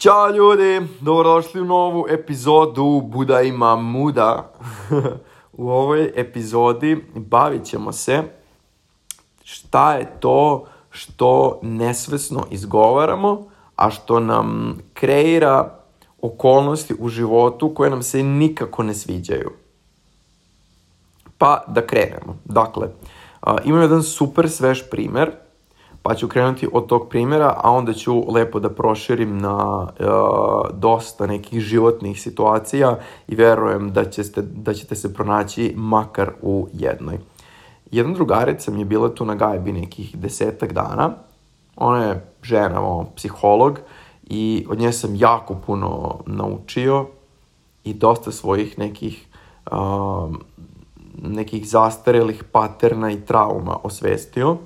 Ćao ljudi, dobrodošli u novu epizodu Buda ima muda. u ovoj epizodi bavit ćemo se šta je to što nesvesno izgovaramo, a što nam kreira okolnosti u životu koje nam se nikako ne sviđaju. Pa da krenemo. Dakle, imam jedan super svež primer – pa ću krenuti od tog primjera, a onda ću lepo da proširim na uh, dosta nekih životnih situacija i verujem da, ćete, da ćete se pronaći makar u jednoj. Jedna drugarica mi je bila tu na gajbi nekih desetak dana. Ona je žena, o, psiholog i od nje sam jako puno naučio i dosta svojih nekih uh, nekih zastarelih paterna i trauma osvestio.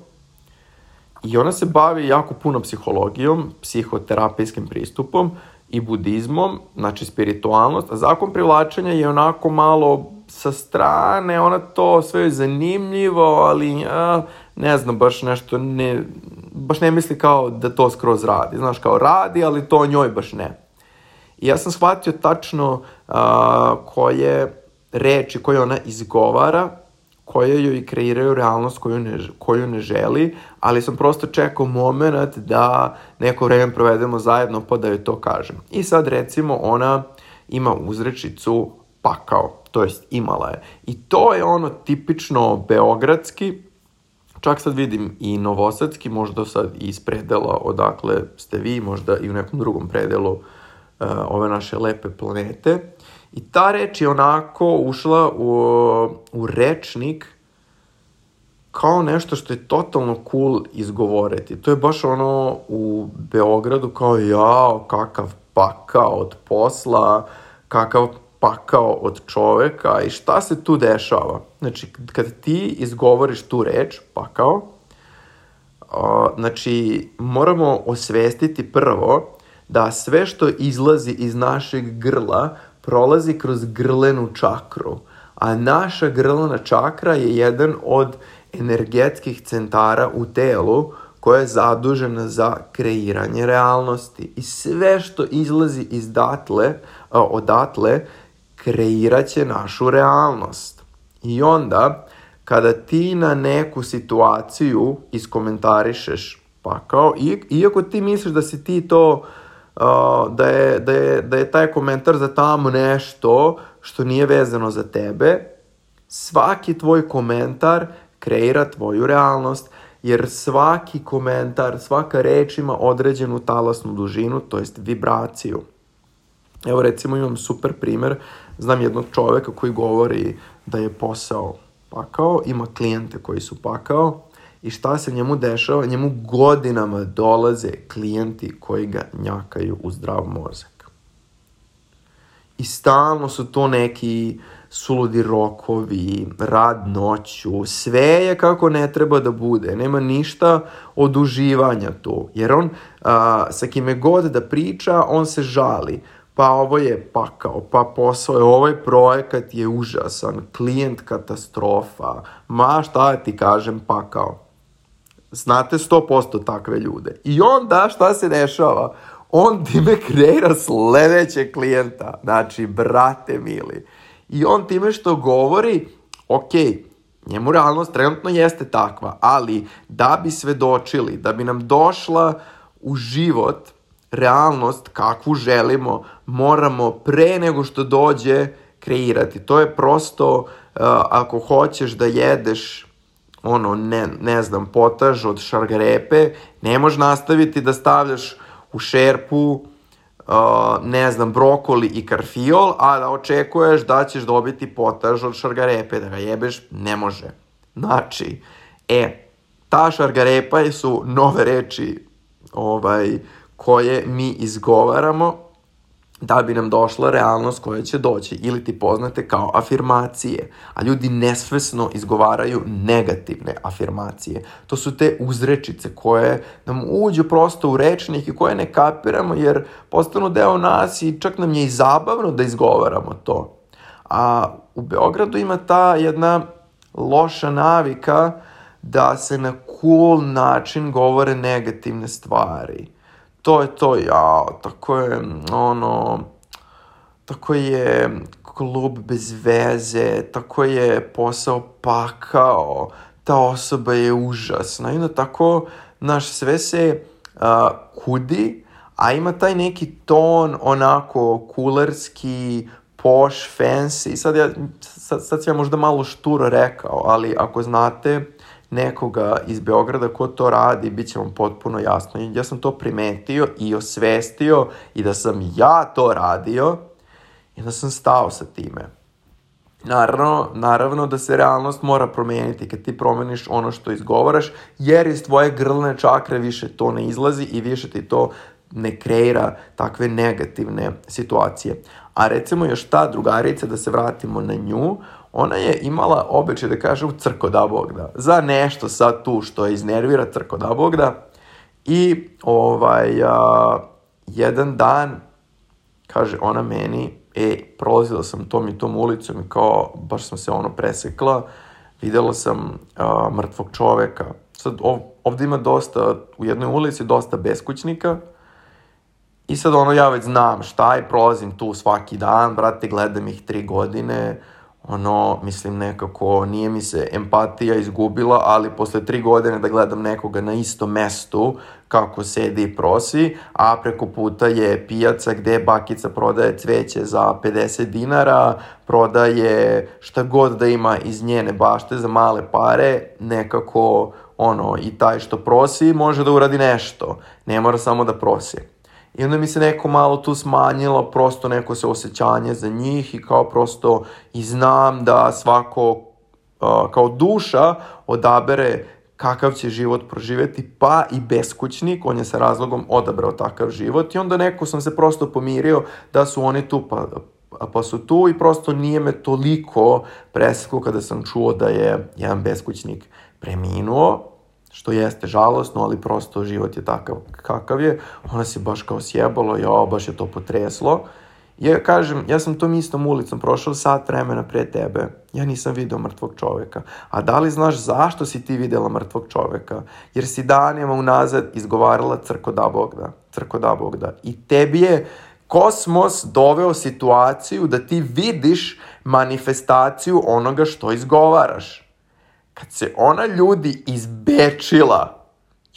I ona se bavi jako puno psihologijom, psihoterapijskim pristupom i budizmom, znači spiritualnost, a zakon privlačenja je onako malo sa strane, ona to sve je zanimljivo, ali a, ne znam, baš nešto ne, baš ne misli kao da to skroz radi. Znaš, kao radi, ali to njoj baš ne. I ja sam shvatio tačno a, koje reči koje ona izgovara koje joj kreiraju realnost koju ne, koju ne želi, ali sam prosto čekao moment da neko vreme provedemo zajedno pa da joj to kažem. I sad recimo ona ima uzrečicu pakao, to jest imala je. I to je ono tipično beogradski, čak sad vidim i novosadski, možda sad i iz predela odakle ste vi, možda i u nekom drugom predelu uh, ove naše lepe planete. I ta reč je onako ušla u, u rečnik kao nešto što je totalno cool izgovoriti. To je baš ono u Beogradu kao jao, kakav pakao od posla, kakav pakao od čoveka i šta se tu dešava. Znači, kad ti izgovoriš tu reč, pakao, a, znači, moramo osvestiti prvo da sve što izlazi iz našeg grla prolazi kroz grlenu čakru, a naša grlena čakra je jedan od energetskih centara u telu koja je zadužena za kreiranje realnosti. I sve što izlazi iz datle, odatle kreiraće našu realnost. I onda, kada ti na neku situaciju iskomentarišeš, pa kao, iako ti misliš da si ti to da, je, da, je, da je taj komentar za tamo nešto što nije vezano za tebe, svaki tvoj komentar kreira tvoju realnost, jer svaki komentar, svaka reč ima određenu talasnu dužinu, to jest vibraciju. Evo recimo imam super primer, znam jednog čoveka koji govori da je posao pakao, ima klijente koji su pakao i šta se njemu dešava? Njemu godinama dolaze klijenti koji ga njakaju u zdrav mozak. I stalno su to neki suludi rokovi, rad noću, sve je kako ne treba da bude. Nema ništa od uživanja tu. Jer on a, sa kime god da priča, on se žali. Pa ovo je pakao, pa posao je, ovaj projekat je užasan, klijent katastrofa, ma šta ti kažem pakao. Znate 100% takve ljude. I onda šta se dešava? On time kreira sledećeg klijenta. Znači, brate mili. I on time što govori, ok, njemu realnost trenutno jeste takva, ali da bi svedočili, da bi nam došla u život realnost kakvu želimo, moramo pre nego što dođe kreirati. To je prosto, uh, ako hoćeš da jedeš ono, ne, ne znam, potaž od šargarepe, ne možeš nastaviti da stavljaš u šerpu uh, ne znam, brokoli i karfiol, a da očekuješ da ćeš dobiti potaž od šargarepe, da ga jebeš, ne može. Znači, e, ta šargarepa su nove reči ovaj, koje mi izgovaramo da bi nam došla realnost koja će doći ili ti poznate kao afirmacije. A ljudi nesvesno izgovaraju negativne afirmacije. To su te uzrečice koje nam uđu prosto u rečnik i koje ne kapiramo jer postanu deo nas i čak nam je i zabavno da izgovaramo to. A u Beogradu ima ta jedna loša navika da se na cool način govore negativne stvari to je to, ja, tako je, ono, tako je klub bez veze, tako je posao pakao, ta osoba je užasna. I onda tako, naš sve se uh, kudi, a ima taj neki ton onako kulerski, posh, fancy. Sad, ja, sad, sad ja možda malo šturo rekao, ali ako znate nekoga iz Beograda ko to radi, bit će vam potpuno jasno. Ja sam to primetio i osvestio i da sam ja to radio i da sam stao sa time. Naravno, naravno da se realnost mora promeniti kad ti promeniš ono što izgovaraš, jer iz tvoje grlne čakre više to ne izlazi i više ti to ne kreira takve negativne situacije. A recimo još ta drugarica, da se vratimo na nju, ona je imala običaj da kaže u crko da Bog da. Za nešto sad tu što je iznervira crko da Bog da. I ovaj, a, jedan dan kaže ona meni, e, prolazila sam tom i tom ulicom i kao, baš sam se ono presekla, videla sam a, mrtvog čoveka. Sad, ov, ovde ima dosta, u jednoj ulici dosta beskućnika, I sad ono, ja već znam šta je, prolazim tu svaki dan, brate, gledam ih tri godine, ono, mislim nekako, nije mi se empatija izgubila, ali posle tri godine da gledam nekoga na istom mestu, kako sedi i prosi, a preko puta je pijaca gde bakica prodaje cveće za 50 dinara, prodaje šta god da ima iz njene bašte za male pare, nekako, ono, i taj što prosi može da uradi nešto, ne mora samo da prosi. I onda mi se neko malo tu smanjilo, prosto neko se osjećanje za njih i kao prosto i znam da svako uh, kao duša odabere kakav će život proživeti, pa i beskućnik, on je sa razlogom odabrao takav život i onda neko sam se prosto pomirio da su oni tu pa, pa su tu i prosto nije me toliko preseklo kada sam čuo da je jedan beskućnik preminuo, što jeste žalosno, ali prosto život je takav kakav je. Ona se baš kao sjebalo, ja, baš je to potreslo. Ja kažem, ja sam tom istom ulicom prošao sat vremena pre tebe. Ja nisam video mrtvog čoveka. A da li znaš zašto si ti videla mrtvog čoveka? Jer si danima unazad izgovarala crko da Bog da. Crko da Bog da. I tebi je kosmos doveo situaciju da ti vidiš manifestaciju onoga što izgovaraš kad se ona ljudi izbečila,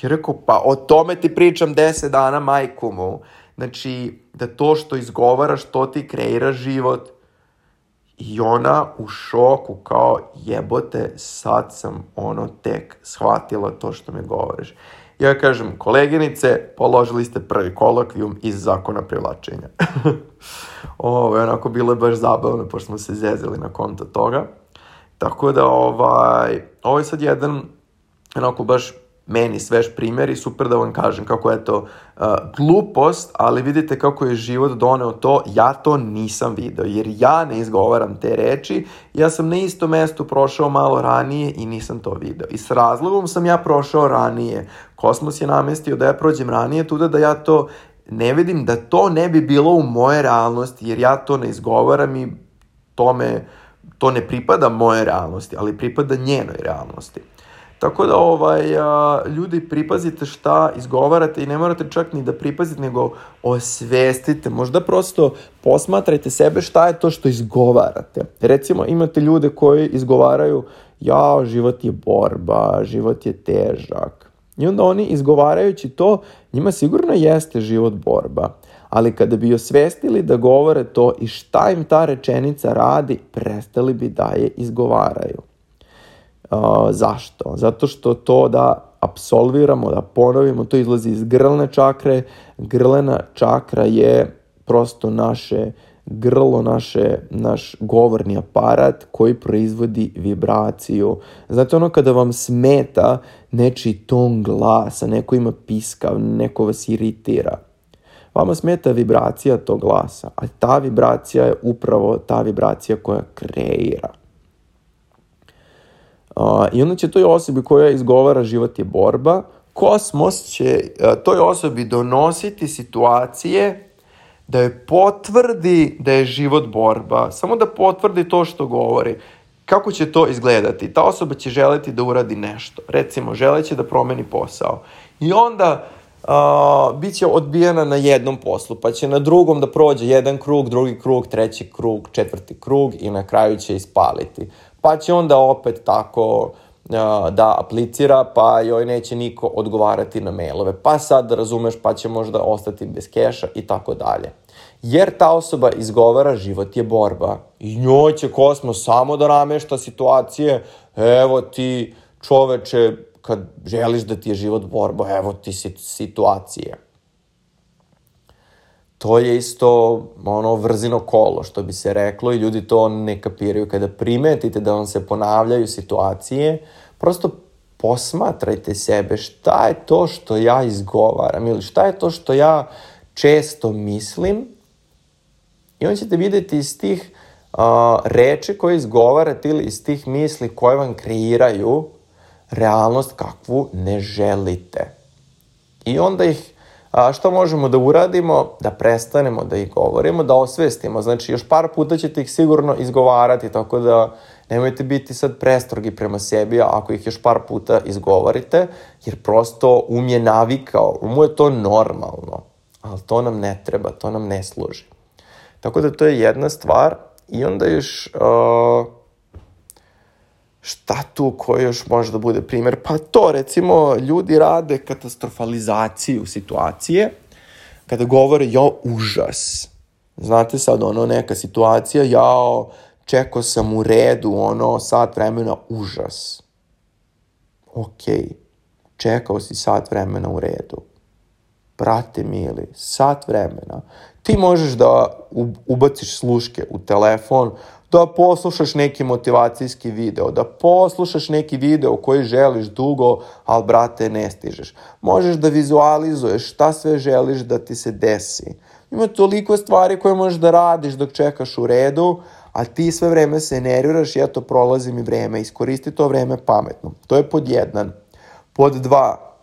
je rekao, pa o tome ti pričam deset dana majku mu. Znači, da to što izgovaraš, to ti kreira život. I ona u šoku, kao jebote, sad sam ono tek shvatila to što mi govoriš. Ja kažem, koleginice, položili ste prvi kolokvijum iz zakona privlačenja. Ovo je onako bilo baš zabavno, pošto smo se zezili na konto toga. Tako da, ovaj, ovo je sad jedan, onako baš meni svež primjer i super da vam kažem kako je to uh, glupost, ali vidite kako je život doneo to, ja to nisam video, jer ja ne izgovaram te reči, ja sam na isto mesto prošao malo ranije i nisam to video. I s razlogom sam ja prošao ranije. Kosmos je namestio da ja prođem ranije, tuda da ja to ne vidim, da to ne bi bilo u moje realnosti, jer ja to ne izgovaram i tome to ne pripada moje realnosti, ali pripada njenoj realnosti. Tako da ovaj, a, ljudi pripazite šta izgovarate i ne morate čak ni da pripazite, nego osvestite. Možda prosto posmatrajte sebe šta je to što izgovarate. Recimo imate ljude koji izgovaraju ja, život je borba, život je težak. I onda oni izgovarajući to, njima sigurno jeste život borba ali kada bi osvestili da govore to i šta im ta rečenica radi, prestali bi da je izgovaraju. Uh, zašto? Zato što to da apsolviramo, da ponovimo, to izlazi iz grlne čakre. Grlena čakra je prosto naše grlo, naše, naš govorni aparat koji proizvodi vibraciju. Znate ono kada vam smeta nečiji ton glasa, neko ima piskav, neko vas iritira. Vama smeta vibracija tog glasa, a ta vibracija je upravo ta vibracija koja kreira. Uh, I onda će toj osobi koja izgovara život je borba, kosmos će uh, toj osobi donositi situacije da je potvrdi da je život borba, samo da potvrdi to što govori. Kako će to izgledati? Ta osoba će želeti da uradi nešto. Recimo, želeće da promeni posao. I onda uh, bit će odbijena na jednom poslu, pa će na drugom da prođe jedan krug, drugi krug, treći krug, četvrti krug i na kraju će ispaliti. Pa će onda opet tako uh, da aplicira, pa joj neće niko odgovarati na mailove. Pa sad, razumeš, pa će možda ostati bez keša i tako dalje. Jer ta osoba izgovara život je borba. I njoj će kosmos samo da namešta situacije, evo ti čoveče, kad želiš da ti je život borba, evo ti situacije. To je isto ono vrzino kolo, što bi se reklo, i ljudi to ne kapiraju. Kada primetite da vam se ponavljaju situacije, prosto posmatrajte sebe šta je to što ja izgovaram ili šta je to što ja često mislim i on ćete videti iz tih uh, reči koje izgovarate ili iz tih misli koje vam kreiraju realnost kakvu ne želite. I onda ih, a, što možemo da uradimo? Da prestanemo da ih govorimo, da osvestimo. Znači, još par puta ćete ih sigurno izgovarati, tako da nemojte biti sad prestrogi prema sebi ako ih još par puta izgovorite, jer prosto um je navikao, umu je to normalno, ali to nam ne treba, to nam ne služi. Tako da to je jedna stvar i onda još... Uh, Šta tu, koji još može da bude primer? Pa to, recimo, ljudi rade katastrofalizaciju situacije, kada govore, jo, užas. Znate sad, ono, neka situacija, jao, čekao sam u redu, ono, sat vremena, užas. Okej, okay. čekao si sat vremena u redu. Brate mili, sat vremena. Ti možeš da ubaciš sluške u telefon, da poslušaš neki motivacijski video, da poslušaš neki video koji želiš dugo, ali brate ne stižeš. Možeš da vizualizuješ šta sve želiš da ti se desi. Ima toliko stvari koje možeš da radiš dok čekaš u redu, a ti sve vreme se nerviraš i eto prolazi mi vreme. Iskoristi to vreme pametno. To je pod jedan. Pod dva,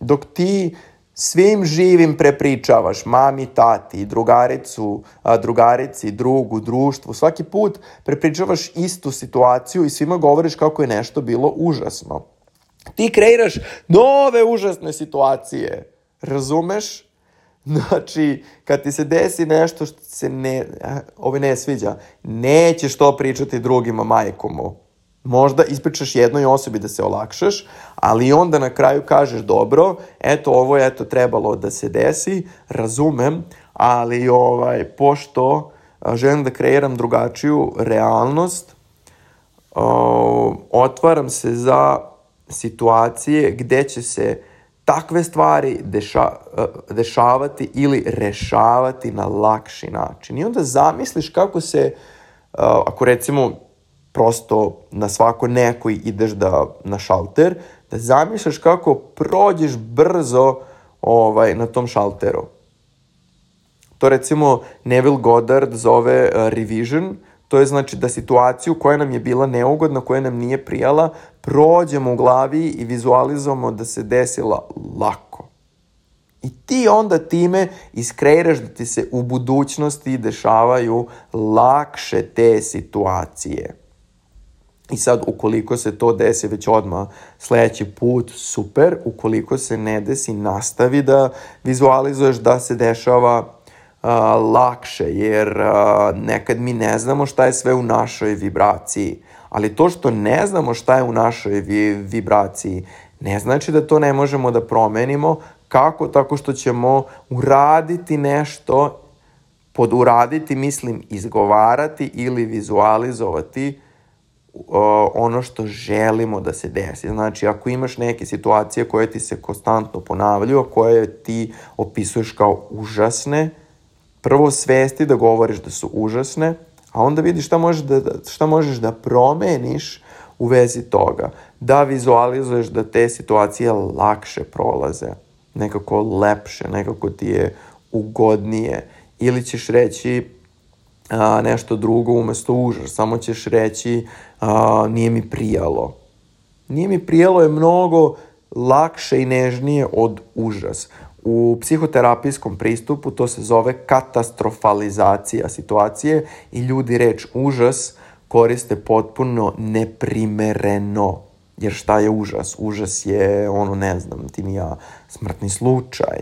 dok ti svim živim prepričavaš, mami, tati, drugaricu, drugarici, drugu, društvu, svaki put prepričavaš istu situaciju i svima govoriš kako je nešto bilo užasno. Ti kreiraš nove užasne situacije, razumeš? Znači, kad ti se desi nešto što se ne, ove ne sviđa, nećeš to pričati drugima majkomu. Možda ispričaš jednoj osobi da se olakšaš, ali onda na kraju kažeš dobro, eto ovo je eto trebalo da se desi, razumem, ali ovaj, pošto želim da kreiram drugačiju realnost, otvaram se za situacije gde će se takve stvari deša, dešavati ili rešavati na lakši način. I onda zamisliš kako se, ako recimo prosto na svako neko ideš da, na šalter, da zamišljaš kako prođeš brzo ovaj, na tom šalteru. To recimo Neville Goddard zove uh, revision, to je znači da situaciju koja nam je bila neugodna, koja nam nije prijala, prođemo u glavi i vizualizujemo da se desila lako. I ti onda time iskreiraš da ti se u budućnosti dešavaju lakše te situacije. I sad, ukoliko se to desi već odmah sledeći put, super. Ukoliko se ne desi, nastavi da vizualizuješ da se dešava uh, lakše, jer uh, nekad mi ne znamo šta je sve u našoj vibraciji. Ali to što ne znamo šta je u našoj vi vibraciji, ne znači da to ne možemo da promenimo. Kako? Tako što ćemo uraditi nešto, pod uraditi mislim izgovarati ili vizualizovati ono što želimo da se desi. Znači, ako imaš neke situacije koje ti se konstantno ponavljaju, a koje ti opisuješ kao užasne, prvo svesti da govoriš da su užasne, a onda vidiš šta možeš da, šta možeš da promeniš u vezi toga. Da vizualizuješ da te situacije lakše prolaze, nekako lepše, nekako ti je ugodnije. Ili ćeš reći, a, nešto drugo umesto užas. Samo ćeš reći a, nije mi prijalo. Nije mi prijalo je mnogo lakše i nežnije od užas. U psihoterapijskom pristupu to se zove katastrofalizacija situacije i ljudi reč užas koriste potpuno neprimereno. Jer šta je užas? Užas je, ono, ne znam, ti ja, smrtni slučaj,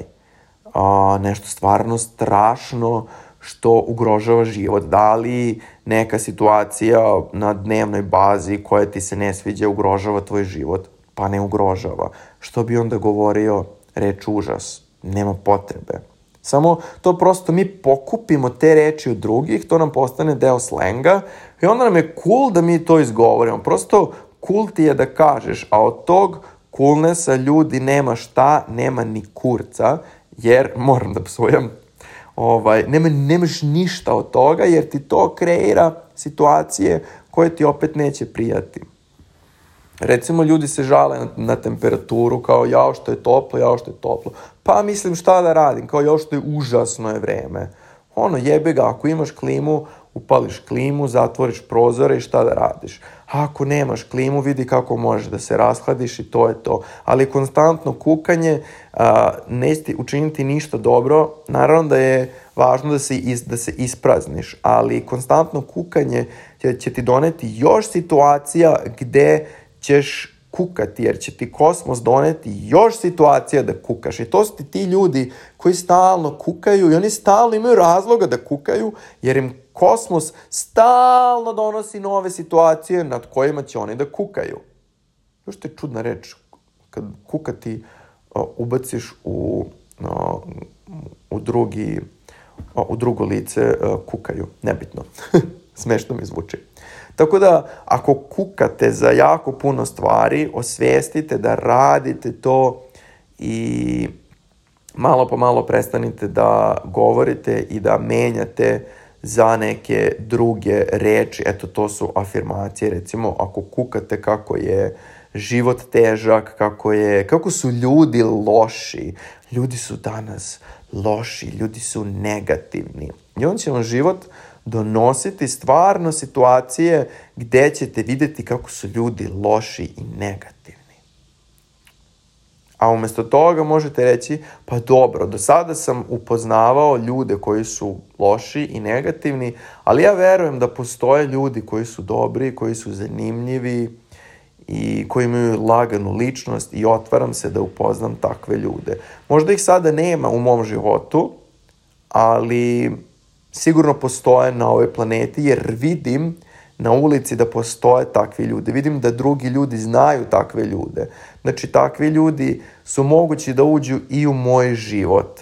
a, nešto stvarno strašno što ugrožava život. Da li neka situacija na dnevnoj bazi koja ti se ne sviđa ugrožava tvoj život? Pa ne ugrožava. Što bi onda govorio reč užas? Nema potrebe. Samo to prosto mi pokupimo te reči od drugih, to nam postane deo slenga i onda nam je cool da mi to izgovorimo. Prosto cool ti je da kažeš, a od tog coolnessa ljudi nema šta, nema ni kurca, jer, moram da psujem, ovaj, nema, nemaš ništa od toga, jer ti to kreira situacije koje ti opet neće prijati. Recimo, ljudi se žale na, na temperaturu, kao jao što je toplo, jao što je toplo. Pa mislim šta da radim, kao jao što je užasno je vreme. Ono, jebe ga, ako imaš klimu, upališ klimu, zatvoriš prozore i šta da radiš. A ako nemaš klimu, vidi kako možeš da se rashladiš i to je to. Ali konstantno kukanje a, neće učiniti ništa dobro. Naravno da je važno da se, is, da se isprazniš, ali konstantno kukanje će, će ti doneti još situacija gde ćeš kukati, jer će ti kosmos doneti još situacija da kukaš. I to su ti ti ljudi koji stalno kukaju i oni stalno imaju razloga da kukaju, jer im kosmos stalno donosi nove situacije nad kojima će oni da kukaju. Još to je čudna reč. Kad kukati uh, ubaciš u, uh, u drugi uh, u drugo lice uh, kukaju. Nebitno. Smešno mi zvuči. Tako da, ako kukate za jako puno stvari, osvestite da radite to i malo po malo prestanite da govorite i da menjate za neke druge reči. Eto, to su afirmacije. Recimo, ako kukate kako je život težak, kako, je, kako su ljudi loši. Ljudi su danas loši, ljudi su negativni. I on će vam život donositi stvarno situacije gde ćete videti kako su ljudi loši i negativni. A umesto toga možete reći, pa dobro, do sada sam upoznavao ljude koji su loši i negativni, ali ja verujem da postoje ljudi koji su dobri, koji su zanimljivi i koji imaju laganu ličnost i otvaram se da upoznam takve ljude. Možda ih sada nema u mom životu, ali sigurno postoje na ovoj planeti jer vidim na ulici da postoje takvi ljudi. Vidim da drugi ljudi znaju takve ljude. Znači, takvi ljudi su mogući da uđu i u moj život.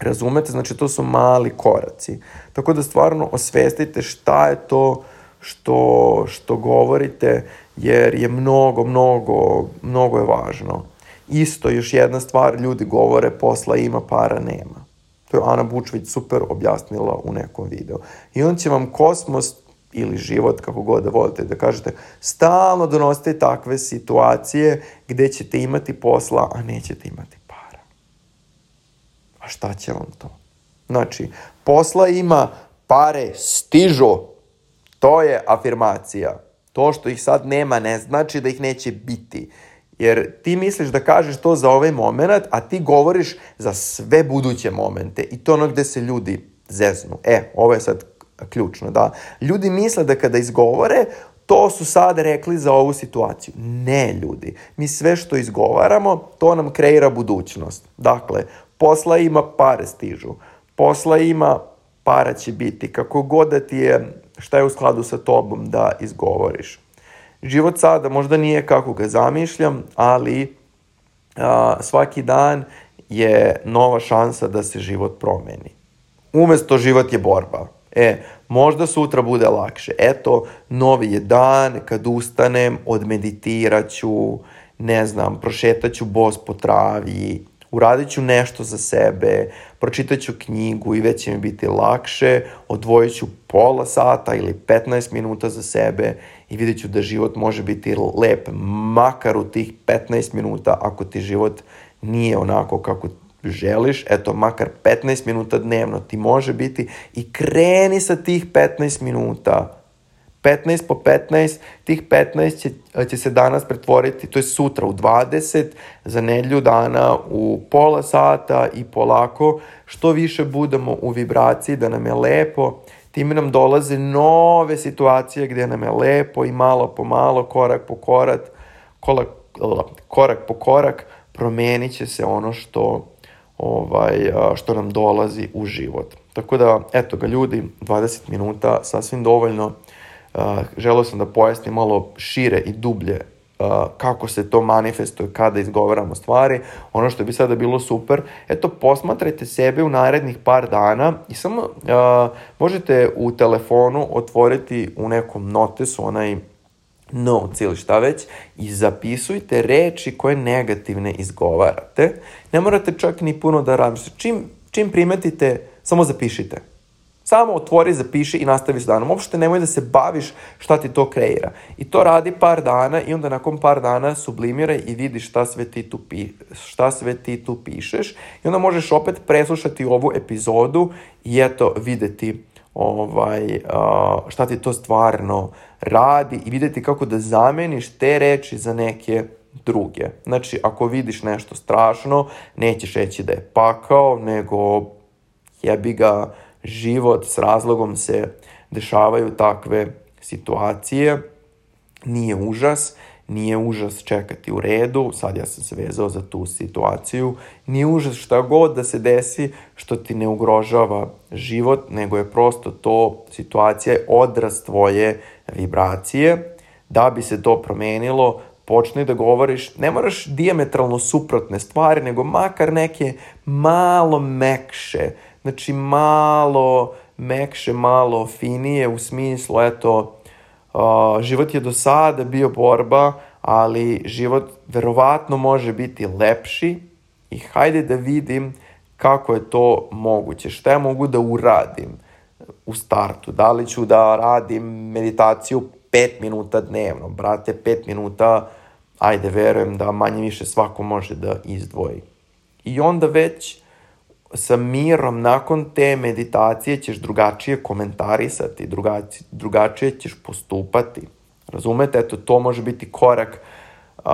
Razumete? Znači, to su mali koraci. Tako da stvarno osvestite šta je to što, što govorite, jer je mnogo, mnogo, mnogo je važno. Isto, još jedna stvar, ljudi govore, posla ima, para nema. To je Ana Bučvić super objasnila u nekom videu. I on će vam kosmos ili život, kako god da volite da kažete, stalno donosite takve situacije gde ćete imati posla, a nećete imati para. A šta će vam to? Znači, posla ima, pare stižu. To je afirmacija. To što ih sad nema ne znači da ih neće biti. Jer ti misliš da kažeš to za ovaj moment, a ti govoriš za sve buduće momente. I to ono gde se ljudi zeznu. E, ovo je sad ključno, da. Ljudi misle da kada izgovore, to su sad rekli za ovu situaciju. Ne, ljudi. Mi sve što izgovaramo, to nam kreira budućnost. Dakle, posla ima, pare stižu. Posla ima, para će biti. Kako god da ti je, šta je u skladu sa tobom da izgovoriš život sada možda nije kako ga zamišljam, ali a, svaki dan je nova šansa da se život promeni. Umesto život je borba. E, možda sutra bude lakše. Eto, novi je dan, kad ustanem, odmeditirat ću, ne znam, prošetaću bos po travi, uradit ću nešto za sebe, pročitat ću knjigu i već će mi biti lakše, odvojit ću pola sata ili 15 minuta za sebe i vidjet ću da život može biti lep, makar u tih 15 minuta ako ti život nije onako kako želiš, eto, makar 15 minuta dnevno ti može biti i kreni sa tih 15 minuta 15 po 15, tih 15 će, će se danas pretvoriti, to je sutra u 20, za nedlju dana u pola sata i polako, što više budemo u vibraciji da nam je lepo, time nam dolaze nove situacije gde nam je lepo i malo po malo, korak po korak, korak, korak po korak promenit će se ono što, ovaj, što nam dolazi u život. Tako da, eto ga ljudi, 20 minuta, sasvim dovoljno. Želeo sam da pojasnim malo šire i dublje kako se to manifestuje kada izgovaramo stvari. Ono što bi sada bilo super, eto posmatrajte sebe u narednih par dana i samo uh, možete u telefonu otvoriti u nekom notesu onaj notes ili šta već i zapisujte reči koje negativne izgovarate. Ne morate čak ni puno da radite. Čim, čim primetite, samo zapišite. Samo otvori, zapiši i nastavi s danom. Uopšte nemoj da se baviš šta ti to kreira. I to radi par dana i onda nakon par dana sublimiraj i vidi šta sve ti tu, pi, šta sve ti tu pišeš. I onda možeš opet preslušati ovu epizodu i eto videti ovaj, šta ti to stvarno radi i videti kako da zameniš te reči za neke druge. Znači, ako vidiš nešto strašno, nećeš reći da je pakao, nego jebi ga, život, s razlogom se dešavaju takve situacije, nije užas, nije užas čekati u redu, sad ja sam se vezao za tu situaciju, nije užas šta god da se desi što ti ne ugrožava život, nego je prosto to situacija odraz tvoje vibracije. Da bi se to promenilo, počni da govoriš, ne moraš diametralno suprotne stvari, nego makar neke malo mekše, znači malo mekše, malo finije u smislu, eto, uh, život je do sada bio borba, ali život verovatno može biti lepši i hajde da vidim kako je to moguće, šta ja mogu da uradim u startu, da li ću da radim meditaciju 5 minuta dnevno, brate, 5 minuta, ajde, verujem da manje više svako može da izdvoji. I onda već sa mirom nakon te meditacije ćeš drugačije komentarisati, drugačije, drugačije ćeš postupati. Razumete? Eto, to može biti korak uh,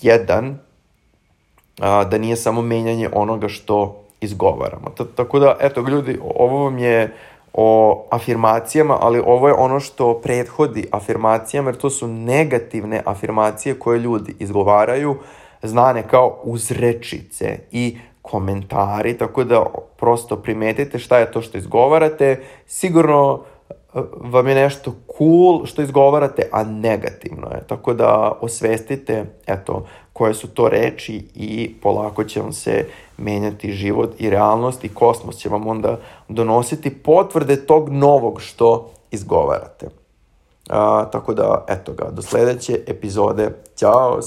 jedan, uh, da nije samo menjanje onoga što izgovaramo. T tako da, eto, ljudi, ovo vam je o afirmacijama, ali ovo je ono što prethodi afirmacijama, jer to su negativne afirmacije koje ljudi izgovaraju, znane kao uzrečice i komentari, tako da prosto primetite šta je to što izgovarate. Sigurno e, vam je nešto cool što izgovarate, a negativno je. Tako da osvestite, eto, koje su to reči i polako će vam se menjati život i realnost i kosmos će vam onda donositi potvrde tog novog što izgovarate. A, tako da, eto ga, do sledeće epizode. Ćao!